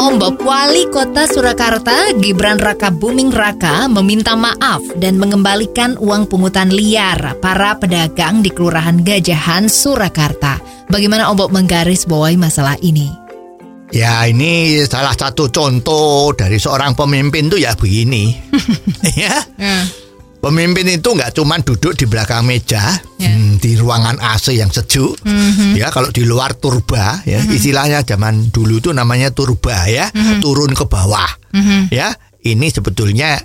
Om Bob Wali Kota Surakarta Gibran Raka Buming Raka meminta maaf dan mengembalikan uang pungutan liar para pedagang di Kelurahan Gajahan Surakarta. Bagaimana Om Bob menggaris bawahi masalah ini? Ya ini salah satu contoh dari seorang pemimpin tuh ya begini. ya. Pemimpin itu nggak cuma duduk di belakang meja Ya. hmm, di ruangan AC yang sejuk, ya kalau di luar turba, ya istilahnya zaman dulu itu namanya turba ya, turun ke bawah, ya. Ini sebetulnya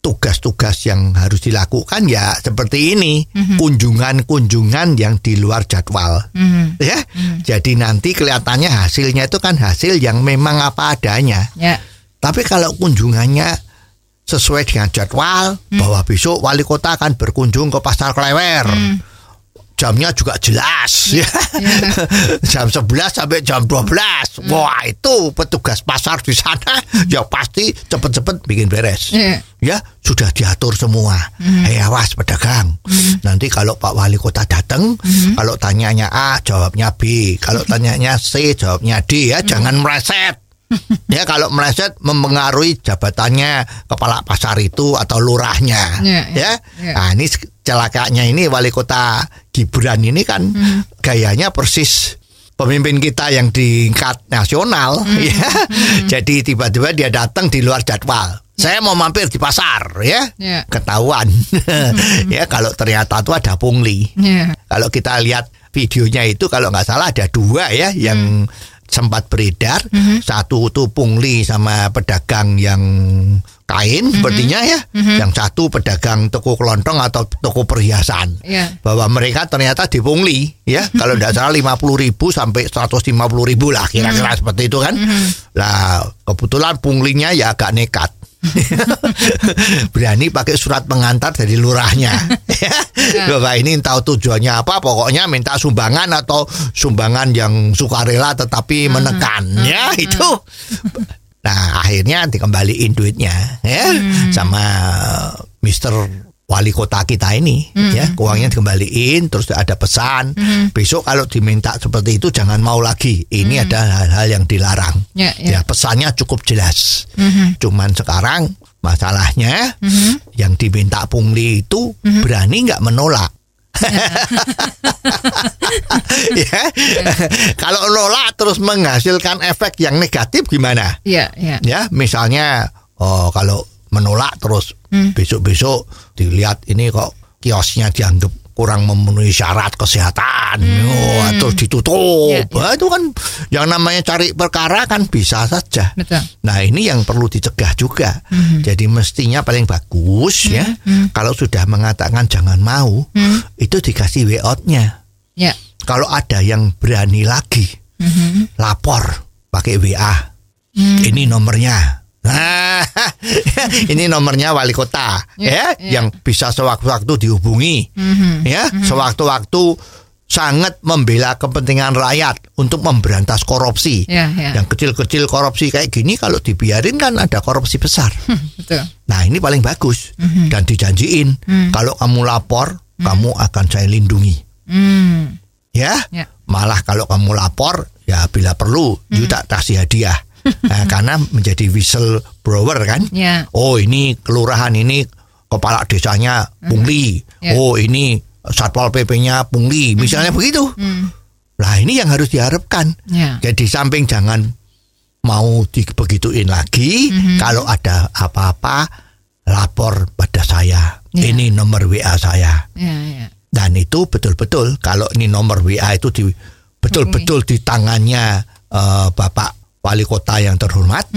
tugas-tugas yang harus dilakukan ya seperti ini, kunjungan-kunjungan yang di luar jadwal, ya, jadi nanti kelihatannya hasilnya itu kan hasil yang memang apa adanya. Ya. Tapi kalau kunjungannya sesuai dengan jadwal bahwa besok wali kota akan berkunjung ke pasar Klewer. Jamnya juga jelas ya. jam 11 sampai jam 12. Wah, itu petugas pasar di sana ya pasti cepet-cepet bikin beres. Iya. Ya, sudah diatur semua. Hei awas pedagang. Nanti kalau Pak Wali Kota datang, kalau tanyanya A, jawabnya B. Kalau tanyanya C, jawabnya D ya, jangan meleset. ya kalau meleset mempengaruhi jabatannya kepala pasar itu atau lurahnya. Ya, ya, ya, ya. Nah, ini celakanya ini wali kota Gibran ini kan gayanya persis pemimpin kita yang di tingkat nasional ya. Jadi tiba-tiba dia datang di luar jadwal. Saya mau mampir di pasar ya. Ya. ketahuan. Ya kalau ternyata itu ada pungli. Ya. kalau kita lihat videonya itu kalau nggak salah ada dua ya yang sempat beredar. Satu itu pungli sama pedagang yang kain sepertinya ya. Yang satu pedagang toko kelontong atau toko perhiasan. Iya. Bahwa mereka ternyata dipungli ya. kalau tidak salah 50 ribu sampai 150 ribu lah kira-kira seperti itu kan. Lah kebetulan punglinya ya agak nekat. berani pakai surat pengantar dari lurahnya. Ya. Bapak ini tahu tujuannya apa pokoknya minta sumbangan atau sumbangan yang sukarela tetapi menekan ya itu. Nah akhirnya dikembaliin duitnya ya sama Mister wali kota kita ini ya uangnya dikembaliin terus ada pesan. Besok kalau diminta seperti itu jangan mau lagi. Ini ada hal-hal yang dilarang. Ya, ya. ya pesannya cukup jelas. Cuman sekarang masalahnya yang diminta pungli itu berani nggak menolak? Ya. Kalau nolak terus menghasilkan efek yang negatif gimana? Ya, ya. ya misalnya oh kalau menolak terus. Besok-besok dilihat ini kok kiosnya dianggap kurang memenuhi syarat kesehatan. Oh, terus ditutup. Ya, ya. Nah, itu kan yang namanya cari perkara kan bisa saja. Betul. nah ini yang perlu dicegah juga. Jadi mestinya paling bagus ya kalau sudah mengatakan jangan mau itu dikasih way out-nya Ya. kalau ada yang berani lagi lapor pakai WA. Ini nomornya. Nah, ini nomornya wali kota Ya, ya, ya. yang bisa sewaktu-waktu dihubungi. Ya, sewaktu-waktu sangat membela kepentingan rakyat untuk memberantas korupsi. Ya, ya. Yang kecil-kecil korupsi kayak gini kalau dibiarin kan ada korupsi besar. Betul. Nah, ini paling bagus dan dijanjiin kalau kamu lapor, kamu akan saya lindungi Hmm. ya. Ya. Malah kalau kamu lapor, ya bila perlu juga kasih hadiah. Nah, karena menjadi whistleblower kan. Ya. Oh ini kelurahan ini kepala desanya pungli. Ya. Oh ini satpol pp-nya pungli. Misalnya begitu. Lah ini yang harus diharapkan. Ya. Jadi samping jangan mau dibegituin lagi. Kalau ada apa-apa lapor pada saya. Ya. Ini nomor WA saya. Ya, ya. Dan itu betul-betul kalau ini nomor WA itu di betul-betul di tangannya eh, Bapak Wali Kota yang terhormat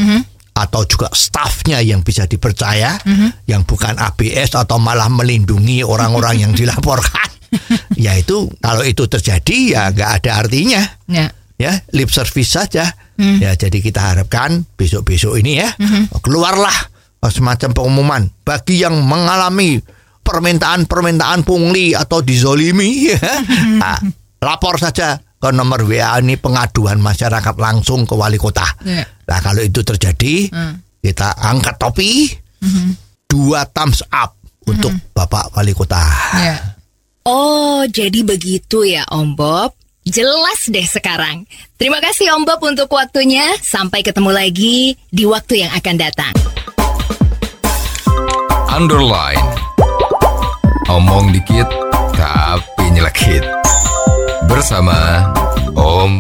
atau juga stafnya yang bisa dipercaya yang bukan ABS atau malah melindungi orang-orang yang dilaporkan. ya itu kalau itu terjadi ya nggak ada artinya. Ya. ya lip service saja. Ya jadi kita harapkan besok-besok ini ya keluarlah semacam pengumuman bagi yang mengalami permintaan-permintaan pungli atau dizolimi. Ya, ah, lapor saja ke nomor WA ini pengaduan masyarakat langsung ke wali kota. Ya. Nah kalau itu terjadi, Hmm. kita angkat topi, Mhm. dua thumbs up untuk Bapak Wali Kota. Ya. Oh, jadi begitu ya Om Bob. Jelas deh sekarang. Terima kasih Om Bob untuk waktunya. Sampai ketemu lagi di waktu yang akan datang. Underline. Omong dikit tapi nyelekit. Bersama Om.